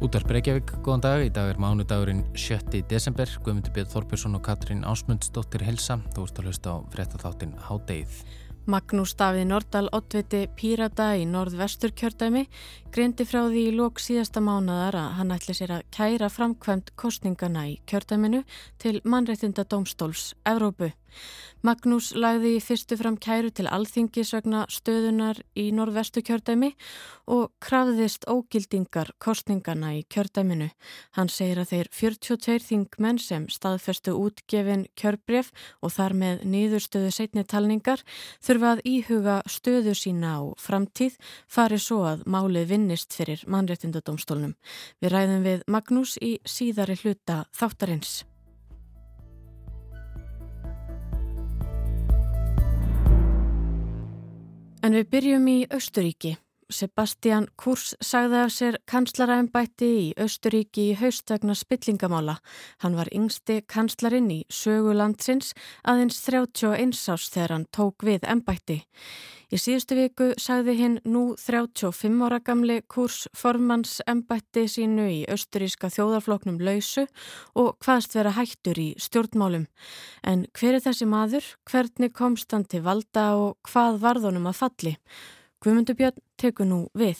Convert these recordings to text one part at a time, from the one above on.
Útvar Breykjavík, góðan dag. Í dag er mánudagurinn 7. desember. Guðmundur Björn Þorbjörnsson og Katrín Ásmundsdóttir Hilsa. Þú ert að hlusta á fréttatháttin Hádeið. Magnús Davíð Nordal, oddviti Pírata í norðvestur kjördæmi, greindi frá því í lók síðasta mánadar að hann ætli sér að kæra framkvæmt kostningana í kjördæminu til mannreitinda domstóls Evrópu. Magnús lagði í fyrstu fram kæru til alþingis vegna stöðunar í norðvestu kjördæmi og krafðist ógildingar kostningana í kjördæminu. Hann segir að þeir 42 þingmenn sem staðfestu útgefin kjörbref og þar með nýðurstöðu setni talningar þurfa að íhuga stöðu sína á framtíð fari svo að málið vinnist fyrir mannréttindadómstólnum. Við ræðum við Magnús í síðari hluta þáttarins. En við byrjum í Östuríki. Sebastian Kurz sagði af sér kanslaraembætti í Östuríki í haustvegna spillingamála. Hann var yngsti kanslarinn í sögulandsins aðeins 31 ás þegar hann tók við embætti. Í síðustu viku sagði hinn nú 35 ára gamli Kurz formans embætti sínu í Östuríska þjóðarfloknum lausu og hvaðst vera hættur í stjórnmálum. En hver er þessi maður? Hvernig komst hann til valda og hvað varðunum að falli? Guðmundur Björn tekur nú við.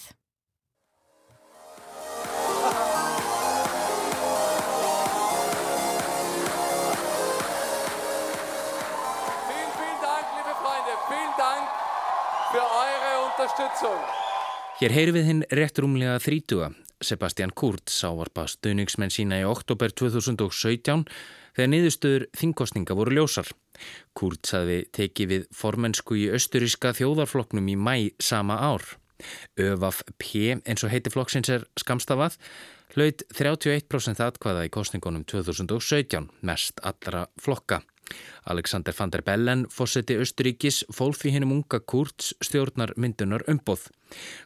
Vielen, vielen Dank, liebe Freunde. Vielen Dank für eure Unterstützung. Hér heyri við hinn rétt rúmlega 30. Sebastian Kurz ávarpa stuðningsmenn sína í oktober 2017 þegar niðurstöður þingkostninga voru ljósar. Kurz hafi tekið við formensku í austuríska þjóðarfloknum í mæ sama ár. ÖVAF P eins og heiti flokksins er skamstafað hlaut 31% atkvaða í kostningunum 2017, mest allra flokka. Alexander van der Bellen, fósetti Östuríkis, fól því hennum unga Kurz stjórnar myndunar umbóð.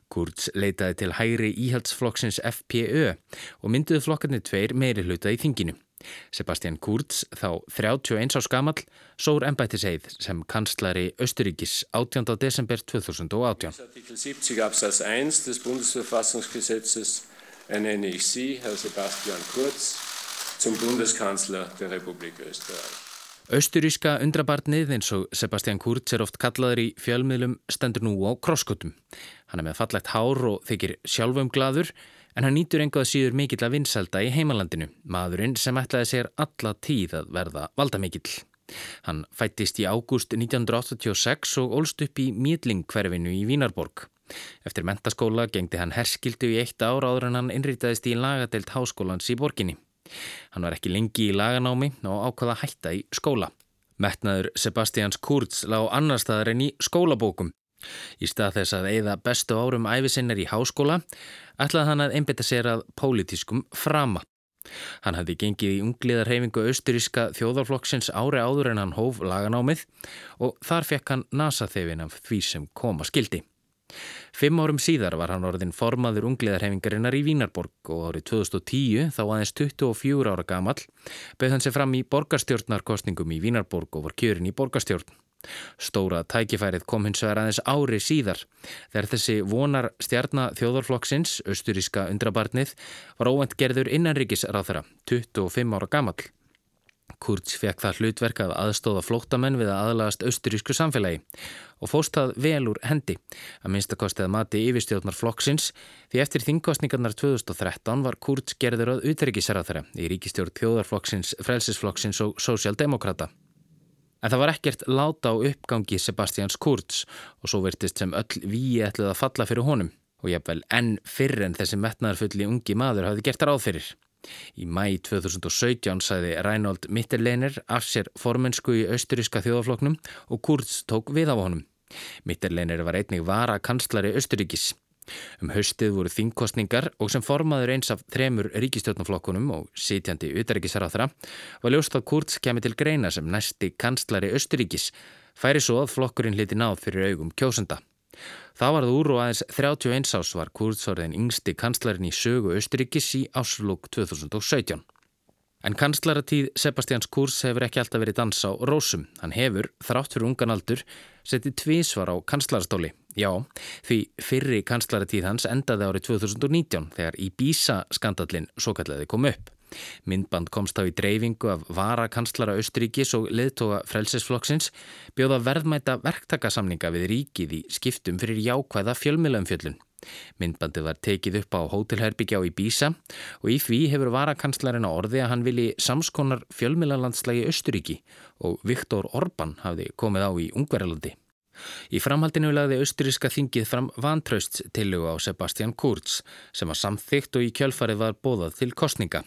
Kurz leitaði til hægri íhaldsflokksins FPÖ og mynduði flokkarnir tveir meiri hluta í þinginu. Sebastian Kurz, þá 31 á skamall, sór ennbættiseið sem kanslari Östuríkis 18. desember 2018. Artikel 70 Absatz 1 des Bundesverfassungsgesetzes ernenne ich Sie, Herr Sebastian Kurz, zum Bundeskanzler der Republik Österreich. Östuríska undrabarnið eins og Sebastian Kurz er oft kallaður í fjölmiðlum stendur nú á krosskotum. Hann er með fallegt hár og þykir sjálfum gladur en hann nýtur engaða síður mikill að vinselda í heimalandinu, maðurinn sem ætlaði sér alla tíð að verða valdamikill. Hann fættist í ágúst 1986 og ólst upp í Mýdlingkverfinu í Vínarborg. Eftir mentaskóla gengdi hann herskildu í eitt ár áður en hann innrýtaðist í lagadelt háskólans í borginni. Hann var ekki lengi í laganámi og ákvaða hætta í skóla. Metnaður Sebastians Kurz lág annar staðar en í skólabókum. Í stað þess að eigða bestu árum æfisinnar í háskóla ætlaði hann að einbita sér að pólitískum frama. Hann hafði gengið í ungliðarhefingu austuríska þjóðarflokksins ári áður en hann hóf laganámið og þar fekk hann nasaþefin af því sem koma skildi. Fimm árum síðar var hann orðin formaður ungliðarhefingarinnar í Vínarborg og árið 2010, þá aðeins 24 ára gamal, beð hann sér fram í borgarstjórnarkostningum í Vínarborg og var kjörin í borgarstjórn. Stóra tækifærið kom hins vegar aðeins ári síðar þegar þessi vonar stjarnar þjóðarflokksins, austuríska undrabarnið, var óvend gerður innanríkisráþara, 25 ára gamal. Kurz fekk það hlutverk að aðstóða flóttamenn við að aðlagast austurísku samfélagi og fóst það vel úr hendi að minnstakosti að mati yfirstjórnar flokksins því eftir þingkostningarnar 2013 var Kurz gerður að utryggisraþara í ríkistjórn þjóðarflokksins, frelsisflokksins og sósjaldemokrata. En það var ekkert láta á uppgangi Sebastians Kurz og svo vertist sem öll víi ætluð að falla fyrir honum og jafnvel enn fyrr en þessi metnaðarfulli ungi maður hafði gert ráð fyrir. Í mæ 2017 sæði Reinhold Mitterleiner af sér formensku í austuríska þjóðafloknum og Kurz tók við af honum. Mitterleiner var einnig vara kanslari Austuríkis. Um haustið voru þingkostningar og sem formaður eins af þremur ríkistjórnaflokkunum og sitjandi utarrikisrathra var ljóst að Kurz kemi til greina sem næsti kanslari Austuríkis, færi svo að flokkurinn liti náð fyrir augum kjósenda. Það varð úr og aðeins 31 ás var Kurz orðin yngsti kanslarinn í sögu Austuríkis í áslug 2017. En kanslaratíð Sebastians Kurs hefur ekki alltaf verið dans á rósum. Hann hefur, þrátt fyrir ungan aldur, settið tvísvar á kanslarastóli. Já, því fyrri kanslaratíð hans endaði árið 2019 þegar Ibiza skandallin svo kalliði kom upp. Myndband komst á í dreifingu af vara kanslara Östuríkis og leðtoga frelsesflokksins bjóða verðmæta verktakasamninga við ríkið í skiptum fyrir jákvæða fjölmjölaumfjöllun. Myndbandið var tekið upp á hótelherbyggja á Íbísa og í því hefur varakanslarinn á orði að hann vilji samskonar fjölmjölalandslægi Östuríki og Viktor Orbán hafði komið á í Ungverjalandi. Í framhaldinu lagði austuríska þingið fram vantraust tillugu á Sebastian Kurz sem var samþygt og í kjölfarið var bóðað til kostninga.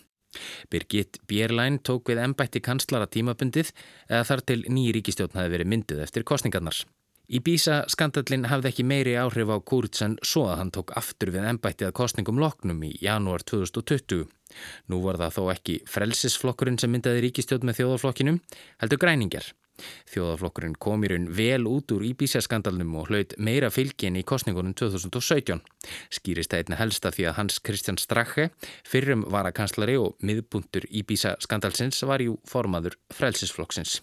Birgit Bjerlæn tók við ennbætti kanslara tímabundið eða þar til nýji ríkistjóðn hafi verið myndið eftir kostningarnar. Í Bísa skandallin hafði ekki meiri áhrif á Kurz en svo að hann tók aftur við ennbætti að kostningum loknum í janúar 2020. Nú var það þó ekki frelsisflokkurinn sem myndaði ríkistjóð með þjóðarflokkinum, heldur græningar. Þjóðaflokkurinn kom í raun vel út úr Íbísa-skandalnum og hlaut meira fylgin í kostningunum 2017. Skýrist það einna helsta því að Hans Kristján Strache, fyrrum varakanslari og miðbuntur Íbísa-skandalsins var jú formaður frelsisflokksins.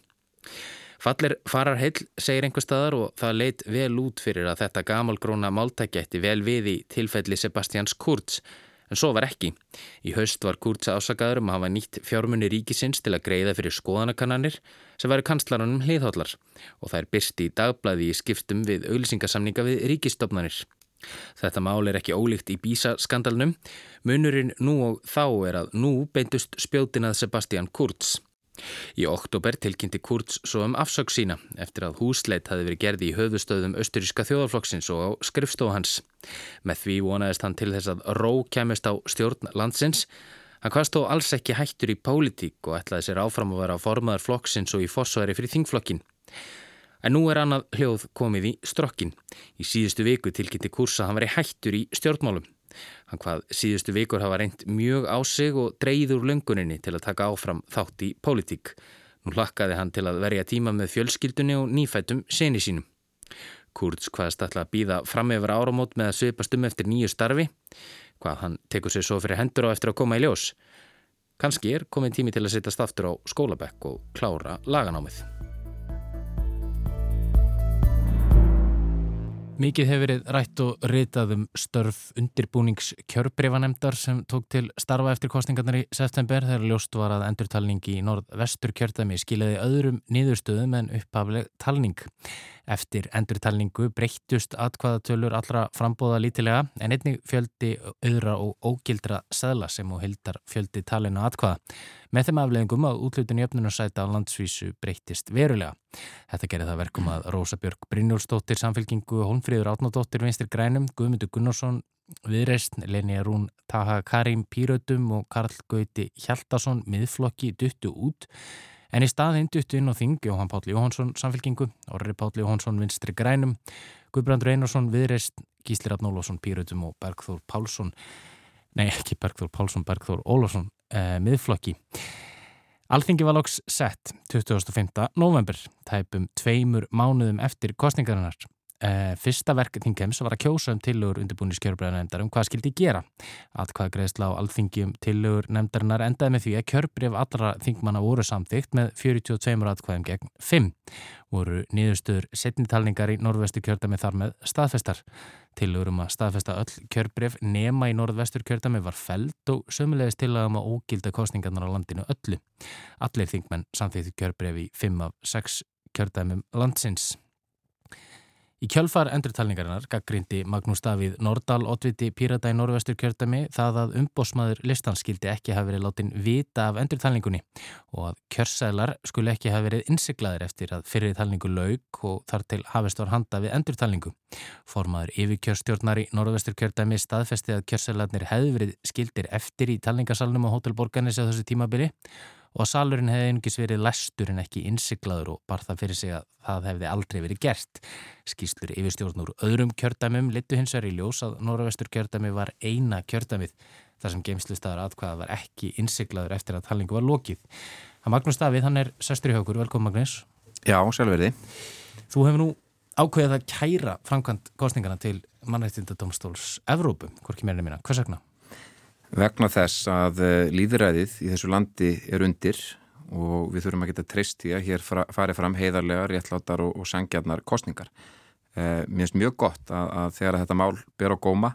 Fallir farar heil, segir einhver staðar og það leitt vel út fyrir að þetta gamalgróna máltækjætti vel við í tilfelli Sebastians Kurz En svo var ekki. Í haust var Kurza ásakaður um að hafa nýtt fjármunni ríkisins til að greiða fyrir skoðanakannanir sem væri kanslarunum hliðhóllar og það er byrsti í dagblæði í skiptum við auðlisingasamninga við ríkistofnanir. Þetta mál er ekki ólíkt í Bísa skandalnum. Munurinn nú og þá er að nú beintust spjótinað Sebastian Kurz. Í oktober tilkynnti Kurz svo um afsökk sína eftir að húsleit hafi verið gerði í höfustöðum austuríska þjóðarflokksins og á skrifstofu hans. Með því vonaðist hann til þess að ró kemist á stjórn landsins. Hann hvaðst þó alls ekki hættur í pólitík og ætlaði sér áfram að vera formaður flokksins og í fossværi fyrir þingflokkin. En nú er annað hljóð komið í strokkin. Í síðustu viku tilkynnti Kurz að hann veri hættur í stjórnmálum. Hann hvað síðustu vikur hafa reynd mjög á sig og dreyður lönguninni til að taka áfram þátt í pólitík. Nú hlakkaði hann til að verja tíma með fjölskyldunni og nýfætum seni sínum. Kurz hvaðast ætla að býða fram yfir áramót með að svipast um eftir nýju starfi, hvað hann tekur sér svo fyrir hendur á eftir að koma í ljós. Kanski er komið tími til að setjast aftur á skólabekk og klára laganámið. Mikið hefur verið rætt og ritað um störf undirbúnings kjörbreifanemdar sem tók til starfa eftir kostningarnar í september þegar ljóst var að endurtalning í norð-vestur kjördami skilaði öðrum niðurstöðum en upphafleg talning. Eftir endurtalningu breyttust atkvaðatölur allra frambóða lítilega en einnig fjöldi auðra og ógildra seðla sem og hildar fjöldi talina atkvaða. Með þeim afleðingum að útlutin í öfnunarsæta á landsvísu breyttist verulega. Þetta gerir það verkum að Rósa Björg Brynjólfsdóttir, samfélkingu, Holmfríður Átnádóttir, Vinstir Grænum, Guðmundur Gunnarsson, Viðreist, Leni Rún, Taha Karim Pírötum og Karl Gauti Hjaldarsson miðflokki duttu út. En í staðinn duttu inn á þing Jóhann Páll Jóhansson samfélkingu, Orri Páll Jóhansson vinstri grænum, Guðbrandur Einarsson viðreist, Gísli Rafnólásson Pírutum og Bergþór Pálsson, nei ekki Bergþór Pálsson, Bergþór Ólásson eh, miðflokki. Alþingi var loks sett 2005. november, tæpum tveimur mánuðum eftir kostningarinnar. Uh, fyrsta verk þingheims var að kjósa um tillögur undirbúinir skjörbreðanemndar um hvað skildi gera. Atkvað greiðsla á alþingjum tillögur nefndarinnar endaði með því að kjörbreyf allra þingmanna voru samþygt með 42 atkvæðum gegn 5. Voru niðurstöður setnitalningar í norðvestu kjördami þar með staðfestar. Tillögur um að staðfesta öll kjörbreyf nema í norðvestur kjördami var feld og sömulegist tillagum að ógilda kostningarnar á landinu öllu. Allir þingmenn samþýttu kjörbreyf í 5 af 6 kjördamum landsins. Í kjölfar endurtalningarinnar gaggrindi Magnús Davíð Nordal, oddviti Pírata í Norvestur kjördami það að umbósmaður listan skildi ekki hafi verið látin vita af endurtalningunni og að kjörsælar skulle ekki hafi verið innsiklaðir eftir að fyrir talningu laug og þar til hafist var handa við endurtalningu. Formaður yfirkjörstjórnar í Norvestur kjördami staðfesti að kjörsælarnir hefði verið skildir eftir í talningasalnum á Hotelborganis á þessu tímabili og að salurinn hefði einungis verið læstur en ekki innsiklaður og bar það fyrir sig að það hefði aldrei verið gert. Skýslur yfirstjórn úr öðrum kjördæmum litu hins vegar í ljós að Norrvestur kjördæmi var eina kjördæmið þar sem geimslistaðar atkvæða var ekki innsiklaður eftir að talingu var lokið. Það Magnús Davíð, hann er sestur í haugur, velkom Magnús. Já, sjálfverði. Þú hefur nú ákveðið að kæra framkvæmt kostningana til mannættindadómstóls Evrópu, hvorki meirinu mína. Hvers vegna? Vegna þess að eh, líðræðið í þessu landi er undir og við þurfum að geta treyst í að hér fari fram heiðarlega, réttlátar og, og sangjarnar kostningar. Eh, mér finnst mjög gott að, að þegar þetta mál ber á góma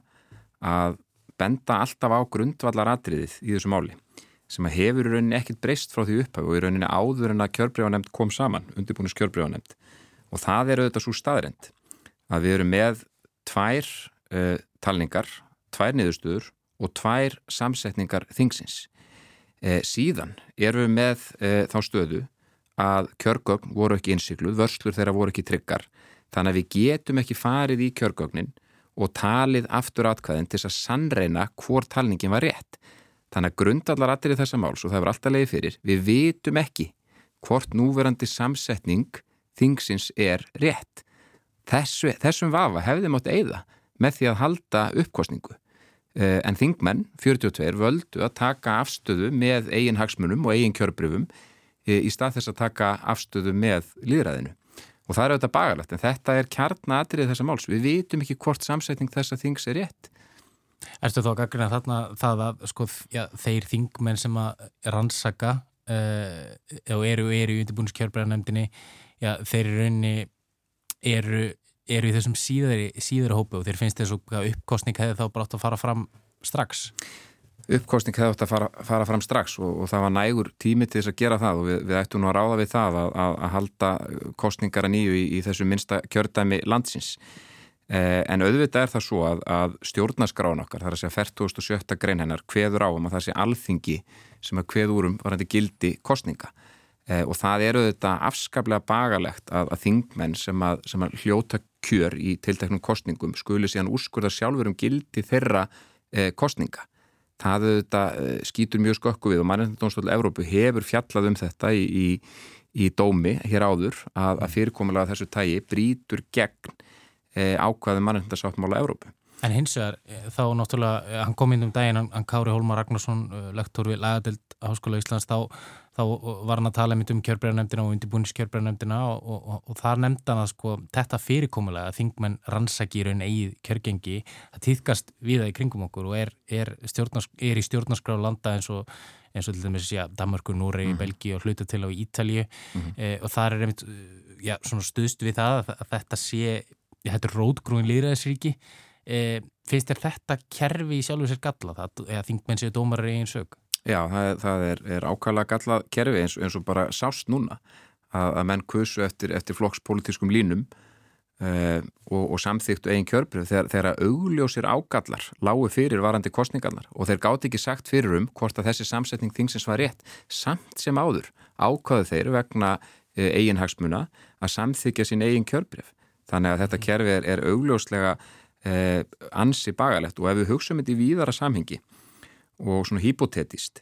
að benda alltaf á grundvallaratriðið í þessu máli sem að hefur í rauninni ekkert breyst frá því upphaf og í rauninni áður en að kjörbrífanemnd kom saman, undirbúinus kjörbrífanemnd og það er auðvitað svo staðrind að við erum með tvær uh, talningar, tvær niðurstöður og tvær samsetningar þingsins. Eh, síðan erum við með eh, þá stöðu að kjörgögn voru ekki innsikluð, vörslur þeirra voru ekki tryggar, þannig að við getum ekki farið í kjörgögnin og talið aftur atkvæðin til að sannreina hvort talningin var rétt. Þannig að grundallar allir í þessa máls og það var alltaf leiði fyrir, við vitum ekki hvort núverandi samsetning þingsins er rétt. Þessu, þessum vafa hefði mátt eigða með því að halda uppkostningu. Eh, en þingmenn, 42, völdu að taka afstöðu með eigin hagsmunum og eigin kjörbrifum eh, í stað þess að taka afstöðu með líðræðinu. Og það er auðvitað bagalagt, en þetta er kjarnatrið þessa máls. Við vitum ekki hvort samsetning þessa þings er rétt. Erstu þá að þarna það að sko, já, þeir þingmenn sem að rannsaka uh, og eru, eru í undirbúinskjörbræðanemdini, þeir eru raunni eru, eru í þessum síðari, síðari hópu og þeir finnst þessu uppkostning hefði þá brátt að fara fram strax. Uppkostning hefði átt að fara, fara fram strax og, og það var nægur tími til þess að gera það og við, við ættum nú að ráða við það að, að, að halda kostningar að nýju í, í þessu minsta kjördæmi landsins. Eh, en auðvitað er það svo að, að stjórnaskráin okkar, það er að segja 47. grein hennar, hveður á um að það sé alþingi sem að hveðurum varandi gildi kostninga eh, og það er auðvitað afskaplega bagalegt að, að þingmenn sem að, sem að hljóta kjör í tilteknum kostningum skuli síðan úrskurða sjálfur um gildi þeirra eh, kostninga. Það auðvitað eh, skýtur mjög skökku við og mannendónstólu Evrópu hefur fjallað um þetta í, í, í dómi hér áður að, að fyrirkomulega þessu tægi brítur gegn E, ákvaði mannendarsáttmála Európu. En hins vegar, þá náttúrulega, hann kom inn um daginn, hann Kári Hólmar Ragnarsson, lektor við Lægadelt Háskóla Íslands, þá, þá var hann að tala um kjörbræðanemdina og undirbúinis kjörbræðanemdina og, og, og, og þar nefndi hann að sko, þetta fyrirkomulega að þingmenn rannsakýrun eigið kjörgengi, það týðkast við það í kringum okkur og er, er, er í stjórnarskráð landa eins og eins og til dæmis, já, Danmarkur, Núrei, mm -hmm. Belgi og hluta til á Ítalju mm -hmm. e, og það er einmitt, svona stuðst við það að, að þetta sé þetta er rótgrúin líðræðisríki e, finnst þér þetta kerfi í sjálfur sér galla það, eða þingmenn séu dómarar í einn sög? Já, það, það er, er ákvæmlega galla kerfi eins, eins og bara sást núna að, að menn kusu eftir, eftir flokkspolítiskum línum e, og, og samþýttu einn kjörbrið þegar, þegar augljósir ágallar lágu fyrir varandi kostningarnar og þeir gáti ekki sagt fyrir um hvort að þessi samsetning þingsins var rétt. Samt sem áður ákvæðu þeir vegna e, eigin hagsmuna að samþykja sín eigin kjörbrið Þannig að þetta kerfi er, er augljóslega eh, ansi bagalegt og ef við hugsaum þetta í víðara samhengi og svona hypotetist,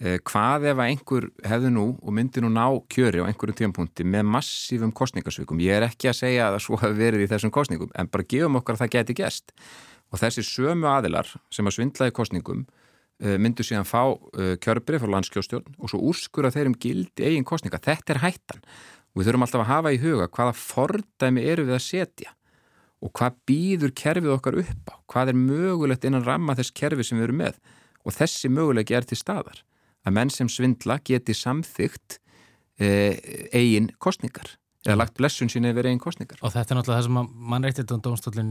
eh, hvað ef að einhver hefði nú og myndi nú ná kjöri á einhverjum tíampunkti með massífum kostningasvikum? Ég er ekki að segja að það svo hefur verið í þessum kostningum, en bara gefum okkar að það geti gæst. Og þessi sömu aðilar sem að svindlaði kostningum eh, myndu síðan fá eh, kjörbrið frá landskjóstjórn og svo úrskur að þeir um gildi eigin kostninga. Þetta er hættan og við þurfum alltaf að hafa í huga hvaða fordæmi eru við að setja og hvað býður kerfið okkar upp á, hvað er mögulegt innan ramma þess kerfi sem við erum með og þessi mögulegi er til staðar að menn sem svindla geti samþygt eh, eigin kostningar eða lagt blessun sín yfir eigin kostningar. Og þetta er náttúrulega það sem mannreittið dómstólinn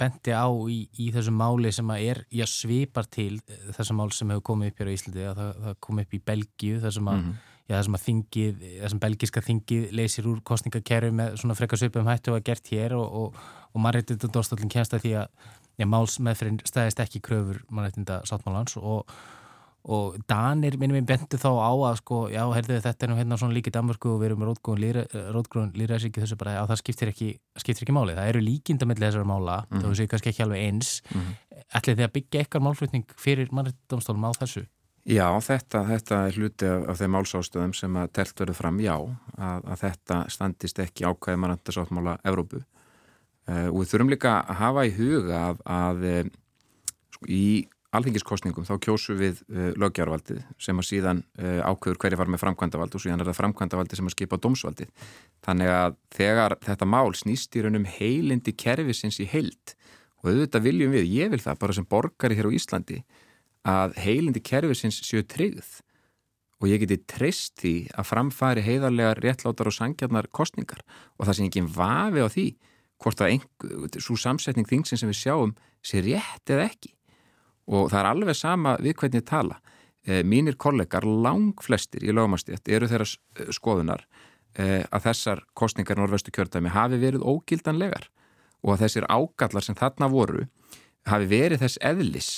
bendi á í, í þessu máli sem að er já, svipar til þessum mál sem hefur komið upp hér á Íslandi, að það, það komið upp í Belgíu þessum að mm -hmm já, það sem að þingið, það sem belgiska þingið leysir úr kostningakerfi með svona frekar svipum hættu að gert hér og, og, og mannreitinda dórstallin kemst að því að já, máls meðfyrin stæðist ekki kröfur mannreitinda sáttmálans og, og Danir minnum við bentu þá á að sko, já, herðu þetta er nú hérna svona líkið Danmörku og við erum rótgrún líðræðsíki þessu bara að það skiptir ekki, skiptir ekki máli, það eru líkindamilli þessara mála, mm -hmm. þá séu kannski ekki alveg eins mm -hmm. ætlið þið að byggja eitthvað málflutning fyrir mannreitindomstólum á þessu? Já, þetta, þetta er hluti af, af þeim málsástöðum sem að telt verður fram, já, að, að þetta standist ekki ákvæði mannandarsáttmála Evrópu og við þurfum líka að hafa í huga að, að uh, sko, í alþingiskostningum þá kjósu við uh, löggjárvaldið sem að síðan ákveður hverja var með framkvæmdavald og síðan er það framkvæmdavaldið sem að skipa dómsvaldið. Þannig að þegar þetta mál snýst í raunum heilindi kervisins í heild og auðvitað viljum við, ég vil það bara sem borgari hér á Íslandi að heilindi kerfisins séu tryggð og ég geti treyst því að framfæri heiðarlegar réttlátar og sangjarnar kostningar og það sem ekki vafi á því hvort að svo samsetning þingsinn sem við sjáum sé rétt eða ekki. Og það er alveg sama við hvernig tala. E, mínir kollegar, lang flestir í lögumastjætt eru þeirra skoðunar e, að þessar kostningar norðvestu kjördæmi hafi verið ógildanlegar og að þessir ágallar sem þarna voru hafi verið þess eðlis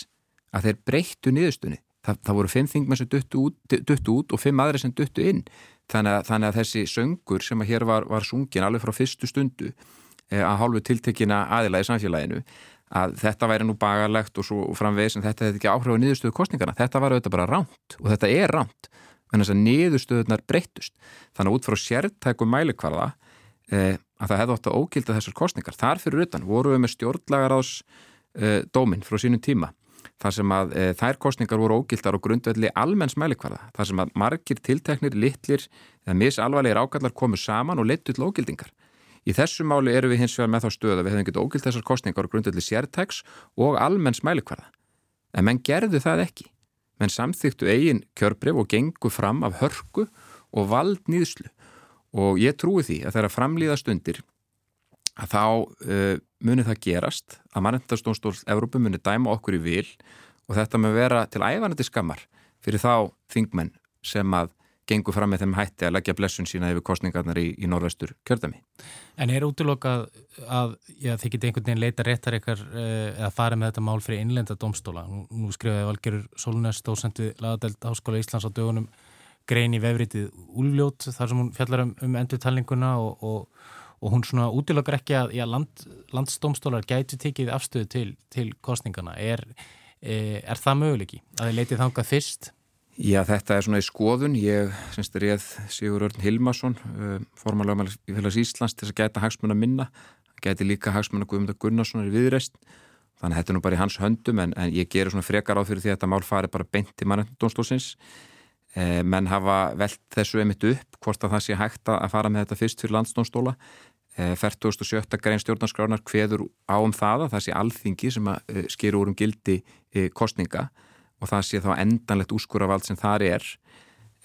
að þeir breyttu niðurstunni það, það voru fimm þingmenn sem duttu út, duttu út og fimm aðri sem duttu inn. Þannig að, þannig að þessi söngur sem að hér var, var sungin alveg frá fyrstu stundu eh, að hálfu tiltekina aðila í samfélaginu að þetta væri nú bagalegt og svo framvegis en þetta hefði ekki áhrif á niðurstöðu kostningarna þetta var auðvitað bara ránt og þetta er ránt en þess að niðurstöðunar breyttust. Þannig að út frá sértækum mælikvarða eh, að það hefði ótt að ógilda þessar kostningar þar fyrir utan voru við með stjórnlagar ás eh, dóminn frá sínum tíma þar sem að e, þær kostningar voru ógildar og grundvelli almenns mælikvarða, þar sem að margir tilteknir, litlir eða misalvarlegir ágallar komu saman og leittu til ógildingar. Í þessu máli eru við hins vegar með þá stöð að við hefum getið ógild þessar kostningar og grundvelli sértæks og almenns mælikvarða. En menn gerðu það ekki. Menn samþýttu eigin kjörbreyf og gengu fram af hörku og vald nýðslu og ég trúi því að þeirra framlýða stundir að þá uh, muni það gerast að mannendastónstól Evrópu muni dæma okkur í vil og þetta með vera til æfanandi skammar fyrir þá þingmenn sem að gengur fram með þeim hætti að leggja blessun sína yfir kostningarnar í, í norðvestur kjördami. En er útlokað að já, þið geti einhvern veginn leita réttar eitthvað að fara með þetta mál fyrir innlenda domstóla? Nú, nú skrifaði Valgerur Solnæs stóðsendu lagadelt Háskóla Íslands á dögunum grein í vefritið Úljót þar sem hún fjallar um, um endurtalninguna og, og og hún svona útilokkar ekki að já, land, landstómstólar gætu tekið afstöðu til, til kostningana. Er, e, er það möguleiki að þið leitið þangað fyrst? Já, þetta er svona í skoðun. Ég semst er ég Sigur Örn Hilmarsson, formanlega í félags Íslands til að gæta hagsmun að minna. Gæti líka hagsmun að Guðmundar Gunnarssonar í viðreist. Þannig að þetta er nú bara í hans höndum en, en ég gerur svona frekar á fyrir því að þetta mál fari bara beint í mannendónslósins. Eh, menn hafa velt þessu emitt upp hvort að það sé hægt að fara með þetta fyrst fyrir landstónstóla eh, 40.7. grein stjórnarskránar hveður á um það að það sé alþingi sem að eh, skýru úr um gildi eh, kostninga og það sé þá endanlegt úskuravald sem þar er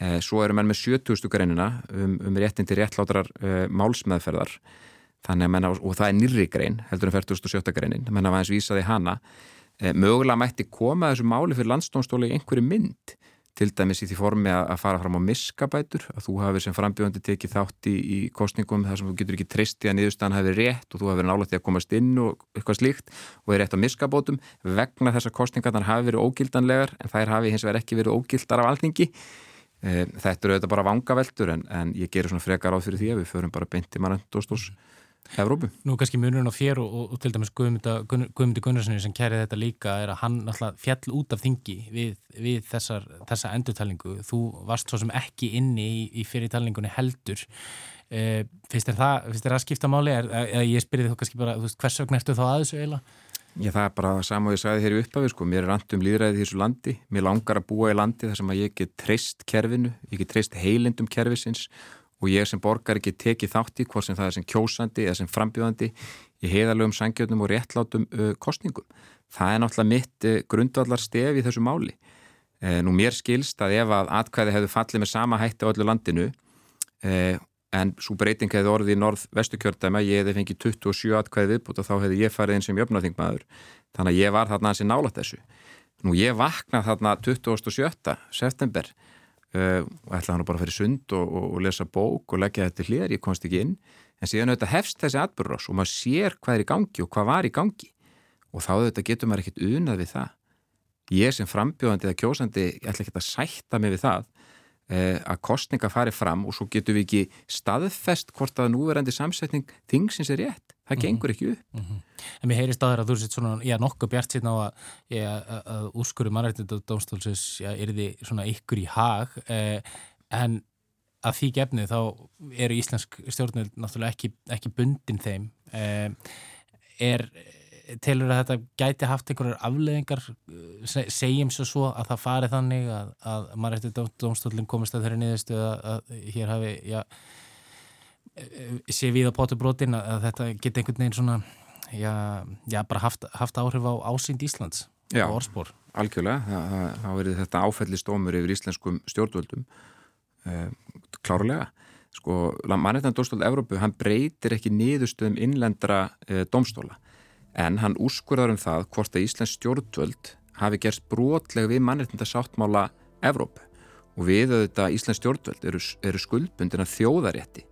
eh, svo eru menn með 70. greinina um, um réttin til réttlátrar eh, málsmeðferðar menna, og það er nýri grein heldur en 40.7. greinin menna að hans vísaði hana mögulega mætti koma þessu máli fyrir landstónstóla í einhverju mynd til dæmis í því formi að fara fram á miskabætur, að þú hafi sem frambjóðandi tekið þátt í, í kostningum þar sem þú getur ekki treyst í að niðurstaðan hafi rétt og þú hafi verið nálægt í að komast inn og eitthvað slíkt og er rétt á miskabótum vegna þessar kostningar þannig hafi verið ógildanlegar en þær hafi hins vegar ekki verið ógildar af alþingi. Eh, þetta eru auðvitað bara vangaveltur en, en ég gerur svona frekar áð fyrir því að við förum bara beint í mannandóstós Evrópu. Nú kannski munurinn á þér og, og, og til dæmis Guðmundi Gunnarssoni sem kærið þetta líka er að hann alltaf fjall út af þingi við, við þessar, þessa endurtalingu. Þú varst svo sem ekki inni í, í fyrirtalingunni heldur. Eh, finnst þér það, það að skipta máli? Er, er, ég spyrði þú kannski bara, veist, hvers vegna ertu þá aðeins eiginlega? Já, það er bara sama og ég sagði hér í upphafi, sko, mér er rand um líðræðið í þessu landi, mér langar að búa í landi þar sem að ég get treyst kerfinu, ég get treyst heilindum kerfisins og ég sem borgar ekki tekið þátt í hvort sem það er sem kjósandi eða sem frambjóðandi í heiðalögum, sangjöldum og réttlátum uh, kostningum. Það er náttúrulega mitt uh, grundvallar stef í þessu máli. Uh, nú mér skilst að ef að atkvæði hefðu fallið með sama hætti á öllu landinu en svo breyting hefði orðið í norð-vestu kjördæma, ég hefði fengið 27 atkvæði viðbútt og þá hefði ég farið inn sem jöfnaþingmaður. Þannig að ég var þarna hansi nálat þessu. Nú ég vaknað þarna 27. september uh, ætlaði hann bara að fyrir sund og, og, og lesa bók og leggja þetta hlýðar, ég komst ekki inn. En síðan auðvitað hefst þessi atbyrðurás og maður sér hvað er í gangi og hvað var í gangi. Og þá auðvitað getur maður ekkert unað við það. Ég sem frambjóðandi eða kjósandi, ætla ekki að sætta mig við það uh, að kostninga fari fram og svo getur við ekki staðfest hvort að núverandi samsetning þingsins er rétt það mhm. gengur ekki upp mm -hmm. En mér heyrist aðra að þú sett svona, já, nokkuð bjart síðan á að, að, að úrskurðu mannrættið og dómstólsins, já, er þið svona ykkur í hag eh, en að því gefnið þá eru íslensk stjórnveld náttúrulega ekki, ekki bundin þeim eh, er telur að þetta gæti haft einhverjar afleðingar segjum svo svo að það fari þannig að, að mannrættið dómstólinn komist að þeirri niðurstu að hér hafi, já sé við á potubrótin að þetta geti einhvern veginn svona já, já bara haft, haft áhrif á ásýnd Íslands já, og orðspór algjörlega, þá verður þetta áfællistómur yfir íslenskum stjórnvöldum uh, klárlega. Sko, mannreitan dómstóla Evrópu, hann breytir ekki niðurstöðum innlendra uh, dómstóla en hann úrskurðar um það hvort að Íslands stjórnvöld hafi gerst brotleg við mannreitnda sáttmála Evrópu. Og við auðvitað Íslands stjórnvöld eru, eru skuldbundin að þjóðarétti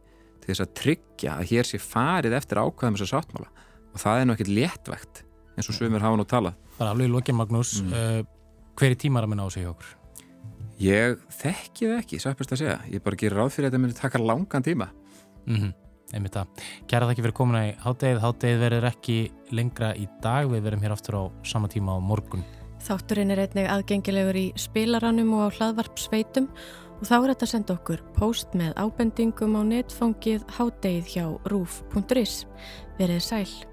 til þess að tryggja að hér sé farið eftir ákvæðum þessar sáttmála og það er nú ekkert léttvægt eins og sömur hafa nú talað. Það er alveg lókið Magnús, mm. uh, hver er tímaramin á sig hjá okkur? Ég þekki það ekki, sæpast að segja. Ég bara gerir ráð fyrir að þetta myndi taka langan tíma. Mm -hmm einmitt að gera það ekki fyrir komuna í háttegið háttegið verður ekki lengra í dag við verðum hér aftur á sama tíma á morgun Þátturinn er einnig aðgengilegur í spilaranum og á hlaðvarpsveitum og þá er þetta að senda okkur post með ábendingum á netfangið háttegið hjá rúf.is Verðið sæl